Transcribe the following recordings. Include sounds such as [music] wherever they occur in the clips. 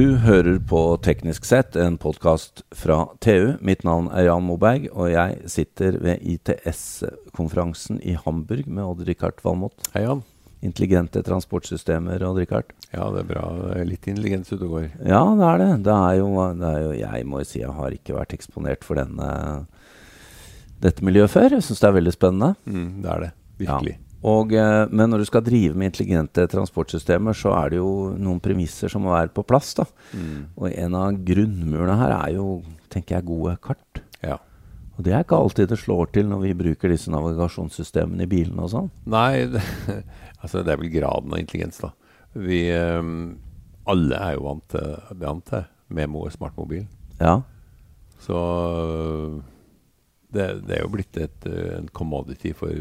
Du hører på Teknisk sett, en podkast fra TU. Mitt navn er Jan Moberg, og jeg sitter ved ITS-konferansen i Hamburg med Odd-Rikard Valmot. Hei, Jan. Intelligente transportsystemer, Odd-Rikard. Ja, det er bra. Litt intelligens ute og går. Ja, det er det. Det er, jo, det er jo Jeg må jo si jeg har ikke vært eksponert for denne, dette miljøet før. Jeg syns det er veldig spennende. Mm, det er det. Virkelig. Ja. Og, eh, men når du skal drive med intelligente transportsystemer, så er det jo noen premisser som må være på plass. da. Mm. Og en av grunnmurene her er jo, tenker jeg, gode kart. Ja. Og det er ikke alltid det slår til når vi bruker disse navigasjonssystemene i bilene og sånn. Nei, det, [laughs] altså det er vel graden av intelligens, da. Vi um, alle er jo vant til, vant til Memo og smartmobil. Ja. Så det, det er jo blitt et, en commodity for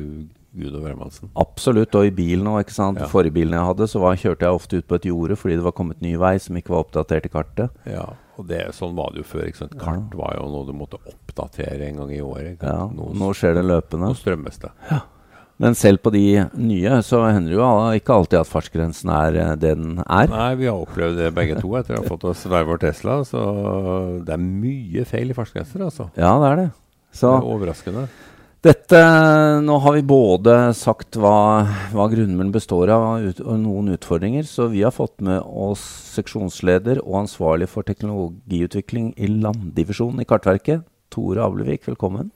Gud og hvermannsen. Absolutt. Og i bilen òg. Ja. Forrige bilen jeg hadde, så var, kjørte jeg ofte ut på et jorde fordi det var kommet ny vei som ikke var oppdatert i kartet. Ja, og det, sånn var det jo før. ikke sant? Kart var jo noe du måtte oppdatere en gang i året. Ja, noe, Nå, skjer det løpende. nå strømmes det. Ja. Men selv på de nye så hender det jo ikke alltid at fartsgrensen er eh, det den er. Nei, vi har opplevd det begge to etter å ha fått oss hver vår Tesla. Så det er mye feil i fartsgrenser, altså. Ja, det er det. Så Det er overraskende. Dette Nå har vi både sagt hva, hva grunnmuren består av, og ut, og noen utfordringer. Så vi har fått med oss seksjonsleder og ansvarlig for teknologiutvikling i landdivisjonen i Kartverket, Tore Ablevik. Velkommen.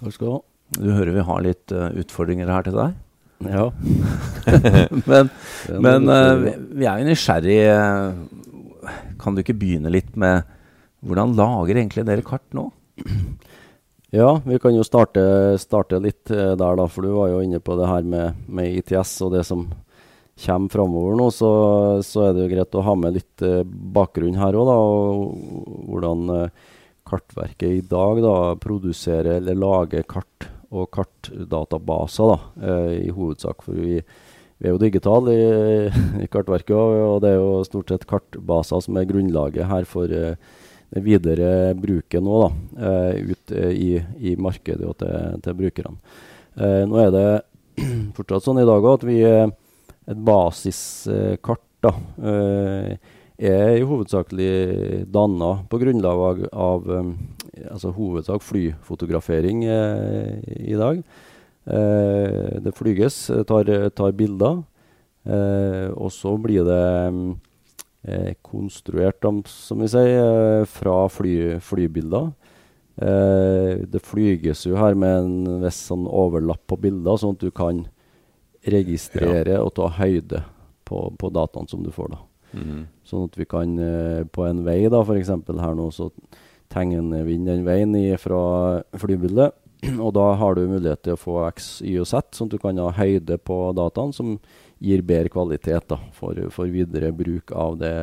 Takk skal du ha. Du hører vi har litt uh, utfordringer her til deg. Ja. [laughs] men men vi, vi er jo nysgjerrig. eh, kan du ikke begynne litt med hvordan lager egentlig dere kart nå? [clears throat] Ja, vi kan jo starte, starte litt eh, der, da. For du var jo inne på det her med, med ITS og det som kommer framover nå. Så, så er det jo greit å ha med litt eh, bakgrunn her òg, da. Og hvordan eh, Kartverket i dag da produserer eller lager kart og kartdatabaser, da, i hovedsak. For vi, vi er jo digitale i, i Kartverket, og, det er jo stort sett kartbaser som er grunnlaget her for videre bruket nå, da, eh, ut eh, i, i markedet og til, til brukerne. Eh, nå er det [clears throat] fortsatt sånn i dag at vi et basiskart da, er i hovedsakelig danna på grunnlag av, altså hovedsak flyfotografering i dag. Det flyges, tar, tar bilder, og så blir det mm, konstruert, om- som vi sier, eh, fra fly, flybilder. Eh, det flyges jo her med en viss sånn overlapp på bilder, sånn at du kan registrere og ta høyde på, på dataene som du får. da. Mhm. Sånn at vi kan eh, på en vei, da f.eks. her nå, så tegner vi inn den veien fra flybildet. [clears throat] Og da har du mulighet til å få X, Y og Z, sånn at du kan ha høyde på dataen som gir bedre kvalitet da, for, for videre bruk av det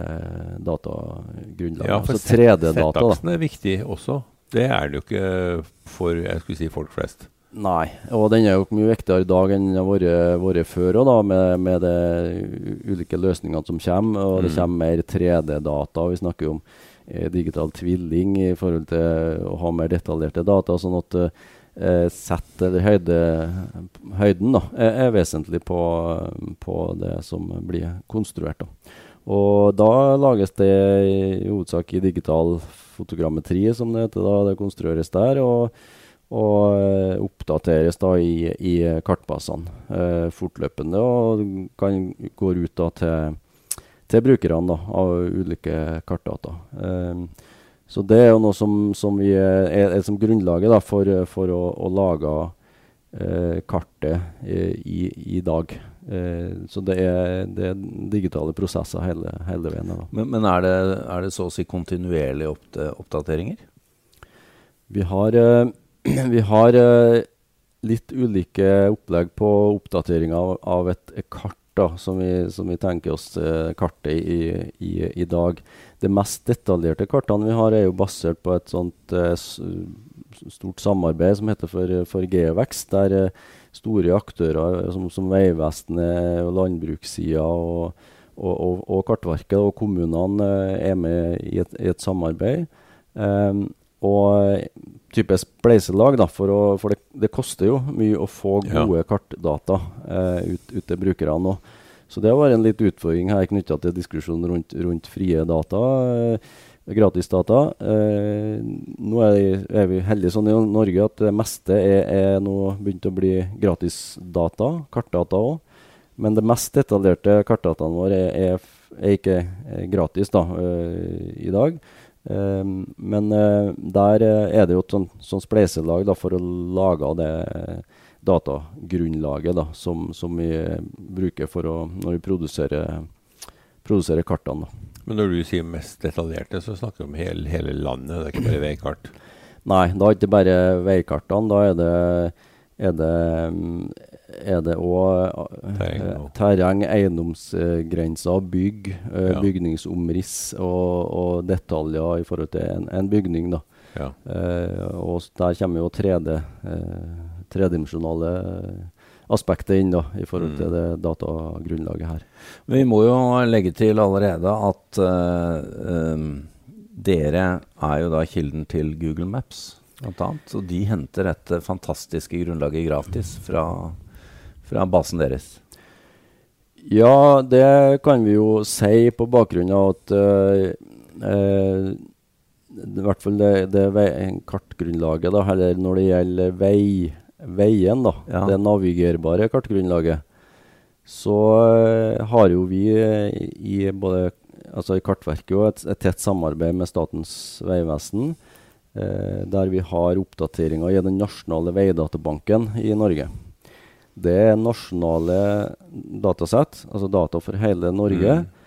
datagrunnlaget. Ja, for altså 3D-data. da. Z-aksen er viktig også. Det er det jo ikke for jeg skulle si folk flest. Nei, og den er jo mye viktigere i dag enn den har vært- før òg, med, med de ulike løsningene som kommer. Og det Mm. kommer mer 3D-data. Vi snakker jo om eh, digital tvilling i forhold til å ha mer detaljerte data. Sånn at eh, sett eller høyde, høyden da, er, er vesentlig på, på det som blir konstruert. Da. Og da lages det i hovedsak i digital fotogrammetri, som det heter. da, Det konstrueres der. og og eh, oppdateres da i, i kartbasene eh, fortløpende og kan går ut da til, til brukerne da, av ulike kartdata. Eh, så det er jo noe som, som vi er, er som grunnlaget da, for, for å, å lage eh, kartet eh, i, i dag. Eh, så det er, det er digitale prosesser hele, hele veien. Da. Men, men er, det, er det så å si kontinuerlige oppd oppdateringer? Vi har, eh, [clears throat] vi har eh, litt ulike opplegg på oppdatering av, av et kart, da, som vi, som vi tenker oss eh, kartet i, i, i dag. De mest detaljerte kartene vi har, er jo basert på et sånt eh, stort samarbeid som heter for, for Geovekst, der eh, store aktører som, som Vegvesenet landbrukssida og, og, og, og Kartverket og kommunene er med i et, i et samarbeid. Um, og type spleiselag, da, for, å, for det, det koster jo mye å få Ja. gode kartdata eh, ut, ut til brukerne. Så det har vært en litt utfordring her knytta til diskusjonen rundt, rundt frie data. Eh, gratisdata. Eh, nå er, er, vi heldige sånn i Norge at det meste er, er nå begynt å bli gratisdata. Kartdata òg. Men det mest detaljerte kartdataene våre er, er, er ikke gratis da, eh, i dag. Um, men uh, der er det jo et sånt, sånt spleiselag da, for å lage det datagrunnlaget da, som, som, vi bruker for å, når vi produserer, produserer kartene. Da. Men når du sier mest detaljerte, så snakker du om hele, hele landet, det er ikke bare veikart? Nei, da er det ikke bare veikartene. Da er det, er det er det òg terreng, terreng, eiendomsgrenser, bygg, ja. bygningsomriss og, og, detaljer i forhold til en, en bygning. da. Ja. Uh, og der kommer jo 3D. uh, tredimensjonale aspektet inn da, i forhold til mm. det datagrunnlaget her. Vi må jo legge til allerede at uh, um, dere er jo da kilden til Google Maps, annet. Og de henter dette fantastiske grunnlaget gratis fra, fra basen deres. Ja, det kan vi jo si på bakgrunn av at uh, uh, i hvert fall det, det kartgrunnlaget, da, eller når det gjelder vei veien, da, ja. det navigerbare kartgrunnlaget, så uh, har jo vi i både altså i Kartverket et, et, tett samarbeid med Statens vegvesen, uh, der vi har oppdateringer i den nasjonale veidatabanken i Norge. Det er nasjonale datasett, altså data for hele Norge. Mm.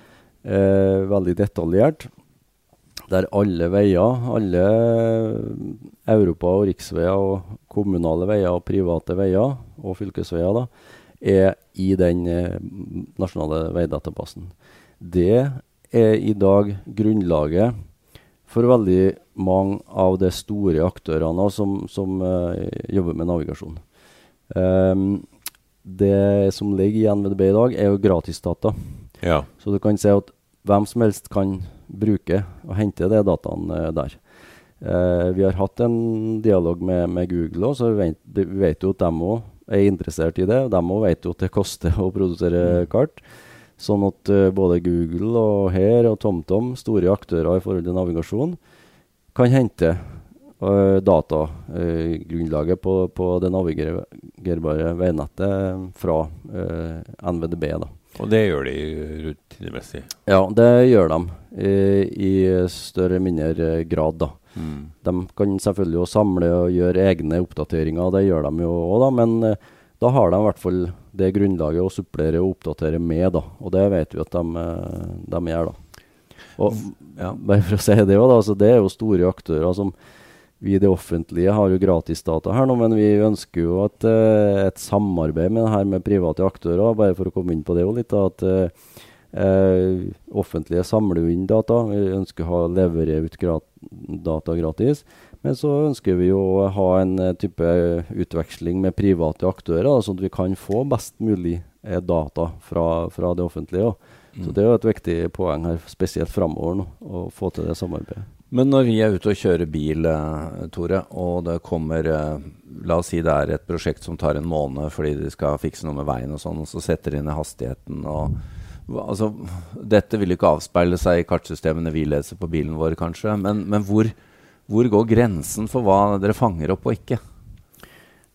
veldig detaljert der alle veier, alle Europa- og riksveier og kommunale veier og private veier og fylkesveier, da, er i den eh, nasjonale veidatabasen. Det er i dag grunnlaget for veldig mange av de store aktørene som, som uh, jobber med navigasjon. Um, det som ligger i NVDB i dag, er jo gratisdata. Ja. Så du kan si at hvem som helst kan bruke og hente de dataene eh, der. Eh, vi har hatt en dialog med, med Google òg, så vi vet, vi vet, jo at de òg er interessert i det. Og De òg vet jo at det koster å produsere mm. kart. Sånn at uh, både Google og Her og TomTom, store aktører i forhold til navigasjon, kan hente uh, datagrunnlaget uh, på, på, det navigerbare veinettet fra NVDB. da. Og det gjør de rutinemessig? Ja, det gjør de i, i større mindre grad. da. Mm. De kan selvfølgelig jo samle og gjøre egne oppdateringer, det gjør de jo òg, da. Men eh, da har de i hvert fall det grunnlaget å supplere og oppdatere med, da. Og det vet vi at de, eh, de gjør, da. Og ja, bare for å si det òg, da. Så det er jo store aktører som vi i det offentlige har jo gratisdata her nå, men vi ønsker jo at, uh, et samarbeid med det her med private aktører. Bare for å komme inn på det litt. at uh, Offentlige samler jo inn data. Vi ønsker å levere ut grat data gratis. Men så ønsker vi jo å ha en uh, type utveksling med private aktører, da, sånn at vi kan få best mulig data fra, fra det offentlige. Mm. Så Det er jo et viktig poeng her, spesielt framover, nå, å få til det samarbeidet. Men når vi er ute og kjører bil, eh, Tore, og det kommer eh, La oss si det er et prosjekt som tar en måned fordi de skal fikse noe med veien og sånn, og så setter de ned hastigheten og Altså, dette vil ikke avspeile seg i kartsystemene vi leser på bilen vår, kanskje. Men, men hvor, hvor går grensen for hva dere fanger opp og ikke?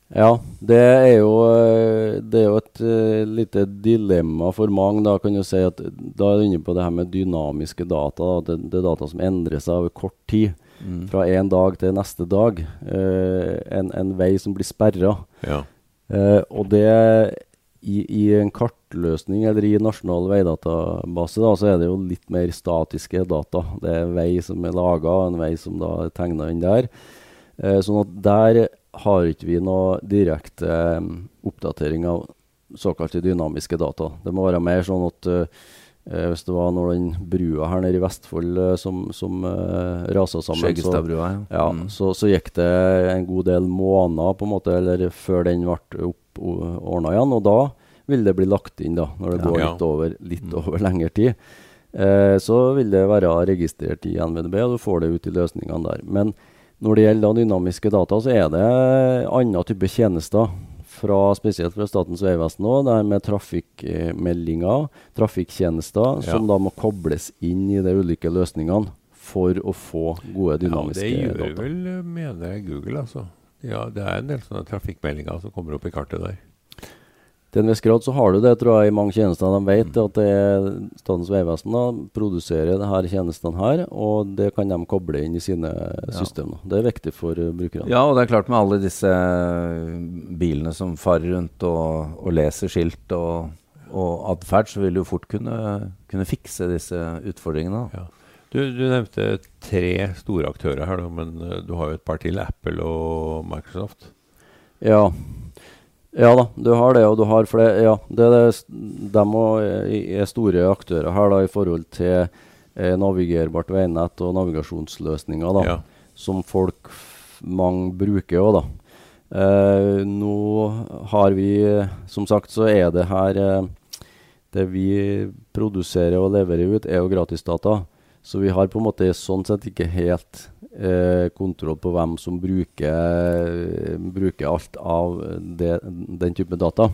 Ja, det er jo, eh, det er jo et uh, lite dilemma for mange. Da kan du si at da er du inne på det her med dynamiske data. Da. Det, det er data som endrer seg over kort tid. Mm. Fra en dag til neste dag. Uh, en, en, vei som blir sperra. Ja. Uh, og det i, i, en kartløsning eller i nasjonal veidatabase da, så er det jo litt mer statiske data. Det er en vei som er laga, en vei som da er tegna inn der. sånn at der har ikke vi noe direkte um, oppdatering av såkalte dynamiske data. Det må være mer sånn at uh, hvis det var når den brua her nede i Vestfold uh, som, som uh, rasa sammen, så, ja. ja mm. så, så, gikk det en god del måneder på en måte, eller før den ble ordna igjen. Og da vil det bli lagt inn, da, når det går ja. litt, over, litt mm. over lengre tid. Eh, så vil det være registrert i NVDB, og du får det ut i løsningene der. Men når det gjelder dynamiske data, så er det andre typer tjenester fra, spesielt fra Statens vegvesen òg, det her med trafikkmeldinger, trafikktjenester, Ja. som da må kobles inn i de ulike løsningene for å få gode Ja, dynamiske det gjør data. vel, mener jeg, Google, altså. Ja, det er en del sånne trafikkmeldinger som kommer opp i kartet der. Til en viss grad så har du det, tror jeg, i mange tjenester. De vet Mm. at det er Statens vegvesen da, produserer det her tjenestene her, og det kan de koble inn i sine systemer. Det er viktig for uh, brukerne. Ja, og det er klart med alle disse eh, bilene som farer rundt og, og leser skilt og, og atferd, så vil du fort kunne, kunne fikse disse utfordringene. Ja. Du, du nevnte tre store aktører her, men eh, du har jo et par til. Apple og Microsoft. Ja. Ja da, du har det, og du har flere Ja, det det, de er store aktører her da, i forhold til eh, navigerbart veinett og navigasjonsløsninger. da. Ja. som folk mange bruker òg, da. Eh, nå har vi Som sagt så er det her eh, Det vi produserer og leverer ut, er jo gratisdata. Så vi har på en måte sånn sett ikke helt eh, kontroll på hvem som bruker, bruker alt av det, den type data.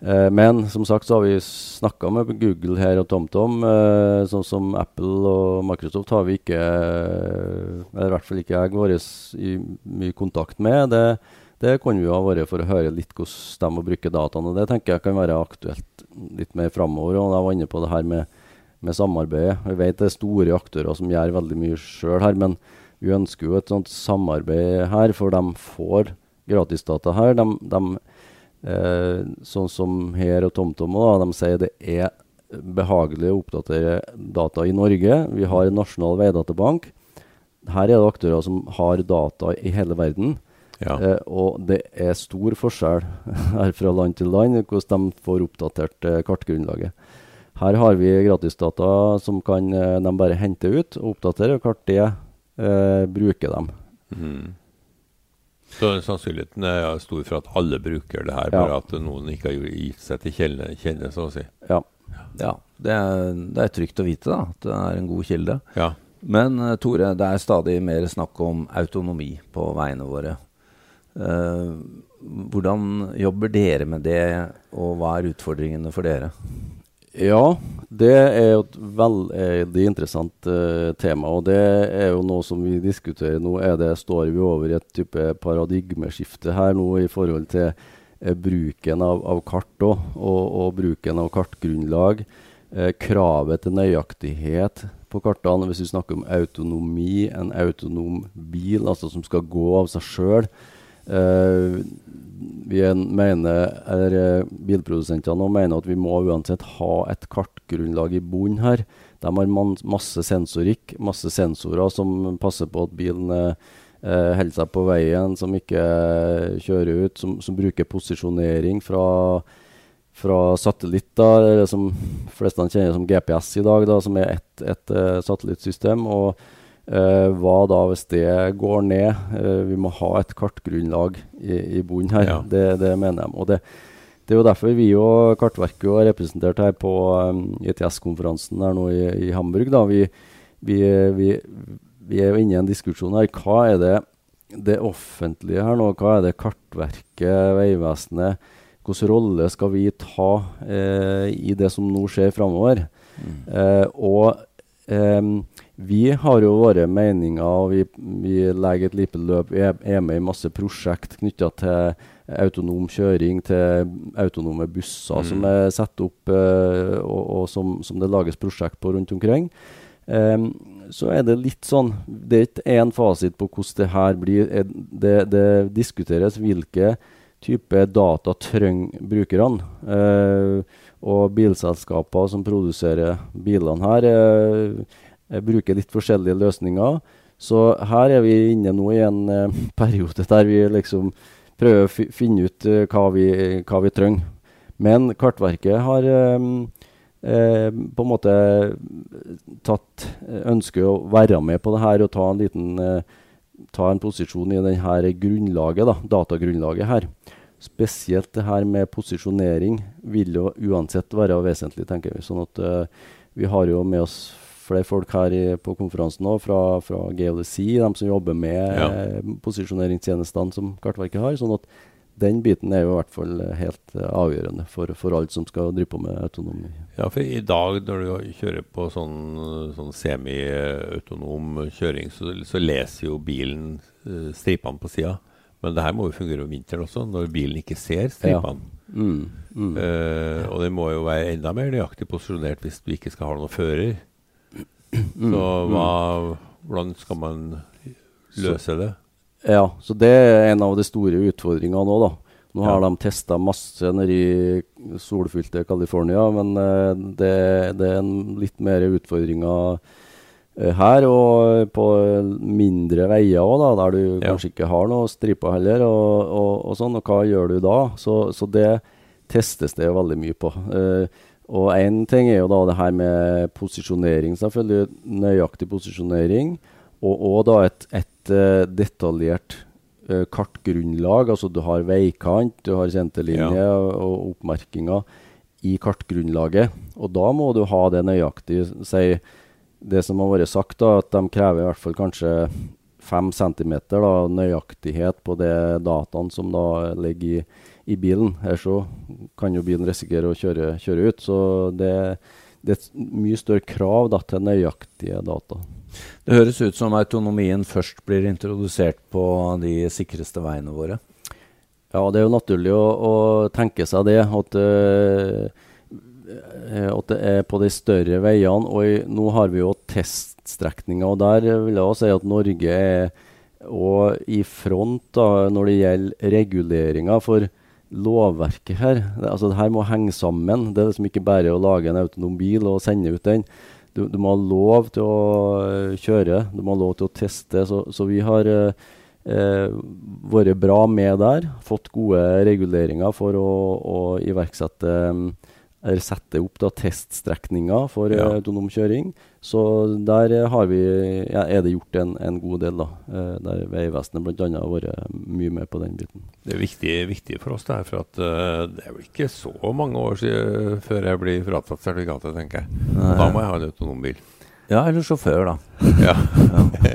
Eh, men som sagt så har vi snakka med Google her og TomTom. Eh, sånn som Apple og Microsoft har vi ikke, eh, eller i hvert fall ikke jeg, vært i mye kontakt med. Det, det vi jo ha vært for å høre litt hvordan de bruker dataene. Det tenker jeg kan være aktuelt litt mer framover. Og jeg var inne på det her med, med samarbeidet. Vi vet det er store aktører som gjør veldig mye sjøl her, men vi ønsker jo et sånt samarbeid her, for de får gratisdata her. De, de Eh, sånn som her og TomTom, de sier det er behagelig å oppdatere data i Norge. Vi har en nasjonal veidatabank. Her er det aktører som har data i hele verden. Ja. Eh, og det er stor forskjell [laughs] her fra land til land hvordan de får oppdatert eh, kartgrunnlaget. Her har vi gratisdata som kan eh, de bare hente ut og oppdatere, og klart det eh, bruker de. Mm. Så sannsynligheten er stor for at alle bruker det her, Ja. bare at noen ikke har gitt seg til kjenne, kjenne så å si. Ja. Ja, det er, det er trygt å vite da, at det er en god kilde. Ja. Men eh, Tore, det er stadig mer snakk om autonomi på veiene våre. Eh, hvordan jobber dere med det, og hva er utfordringene for dere? Ja, det er jo et veldig interessant uh, tema. Og det er jo noe som vi diskuterer nå. Er det, står vi over i et type paradigmeskifte her nå i forhold til uh, bruken av, av kart også, og, og bruken av kartgrunnlag. Uh, kravet til nøyaktighet på kartene. Hvis vi snakker om autonomi, en autonom bil altså som skal gå av seg sjøl. Eh, vi mener, eller eh, Bilprodusentene mener at vi må uansett ha et kartgrunnlag i bunnen her. De har masse sensorikk, masse sensorer som passer på at bilen eh, eh, holder seg på veien, som ikke kjører ut, som, som bruker posisjonering fra, fra satellitter, eller som fleste kjenner som GPS i dag, da, som er ett et, eh, satellittsystem. og hva da hvis det går ned? Eh, vi må ha et kartgrunnlag i, i bunnen her. Ja. Det, det mener jeg. Og det, det er jo derfor vi og Kartverket er representert her på ITS-konferansen her nå i, i Hamburg. Da. Vi, vi, vi, vi er jo inne i en diskusjon her. Hva er det det offentlige her nå? Hva er det Kartverket, Vegvesenet Hvilken rolle skal vi ta eh, i det som nå skjer framover? Eh, og Em, vi har jo våre meninger, og vi, vi legger et lite løp. Vi er, er med i masse prosjekt knytta til autonom kjøring, til autonome busser Mm. som er satt opp, eh, og, og som, som det lages prosjekt på rundt omkring. Um, så er det litt sånn Det er ikke én fasit på hvordan det her blir. Eh, Det, det diskuteres hvilke type data trenger brukerne. Uh, og bilselskaper som produserer bilene her, eh, bruker litt forskjellige løsninger. Så her er vi inne nå i en eh, [laughs] periode der vi liksom prøver å finne ut eh, hva, vi, hva vi trenger. Men Kartverket har eh, eh, på en måte tatt ønsket å være med på det her og ta en liten eh, ta en posisjon i denne grunnlaget, da, datagrunnlaget her. Spesielt det her med posisjonering vil jo uansett være vesentlig, tenker vi. Sånn at eh, vi har jo med oss flere folk her i, på konferansen nå fra, fra GLC, de som jobber med Ja. eh, posisjoneringstjenestene som Kartverket har. Sånn at den biten er jo i hvert fall helt uh, avgjørende for, for alt som skal drive på med autonomi. Ja, for i dag når du kjører på sånn, sånn semi-autonom kjøring, så, så, leser jo bilen uh, stripene på sida. Men det her må jo fungere om vinteren også, når bilen ikke ser stripene. Ja. Mm, mm. Uh, og det må jo være enda mer nøyaktig posisjonert hvis du ikke skal ha noen fører. Mm, så hva, hvordan skal man løse det? Ja, så det er en av de store utfordringene nå, da. Nå har ja. de testa masse nede i solfylte California, men uh, det, det, er en litt mer utfordringer uh, her. Og på mindre veier òg, der du ja. kanskje ikke har noe striper heller. Og, og, og, sånn, og hva gjør du da? Så, så det testes det veldig mye på. Og én ting er jo da det her med posisjonering, selvfølgelig. Nøyaktig posisjonering. Og, og da et, et uh, detaljert uh, kartgrunnlag. Altså du har veikant, du har senterlinje ja. og, og oppmerkinger i kartgrunnlaget. Og da må du ha det nøyaktig. Si det som har vært sagt, da, at de krever i hvert fall kanskje fem centimeter da, nøyaktighet på de dataene som da ligger i, i bilen. Her så kan jo bilen risikere å kjøre, kjøre ut. Så det, det, er mye større krav da, til nøyaktige data. Det høres ut som autonomien først blir introdusert på de sikreste veiene våre. Ja, det er jo naturlig å, å tenke seg det. At, uh, at, det er på de større veiene. Og i, nå har vi jo teststrekninger, og der vil jeg også si at Norge er i front da, når det gjelder reguleringer for lovverket her. Det, altså, det her må henge sammen. Det er liksom ikke bare å lage en autonom bil og sende ut den du, du, må ha lov til å eh, kjøre, du må ha lov til å teste. Så, så vi har eh, eh, vært bra med der. Fått gode reguleringer for å, å iverksette eller sette opp da, teststrekninger for ja. autonom kjøring. Så der vi, ja, er det gjort en, en god del. da, eh, Der Vegvesenet bl.a. har vært mye med på den biten. Det er viktig, viktig for oss, der, for at uh, det er vel ikke så mange år siden før jeg blir fratatt sertifikatet, tenker jeg. Nei. Da må jeg ha en autonom bil. Ja, eller sjåfør, da. [laughs] ja.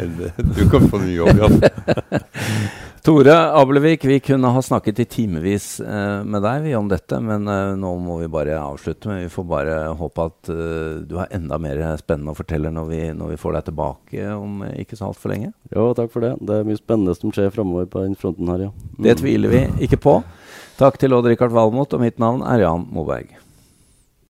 [laughs] du kan få ny jobb, ja. [laughs] Tore Abelvik, vi kunne ha snakket i timevis eh, med deg vi om dette, men eh, nå må vi bare avslutte. Men vi får bare håpe at eh, du har enda mer spennende å fortelle når vi, når vi får deg tilbake om ikke så altfor lenge. Jo, takk for det. Det er mye spennende som skjer framover på den fronten her, ja. Mm. Det tviler vi ikke på. Takk til Odd Rikard Valmot, og mitt navn er Jan Moberg.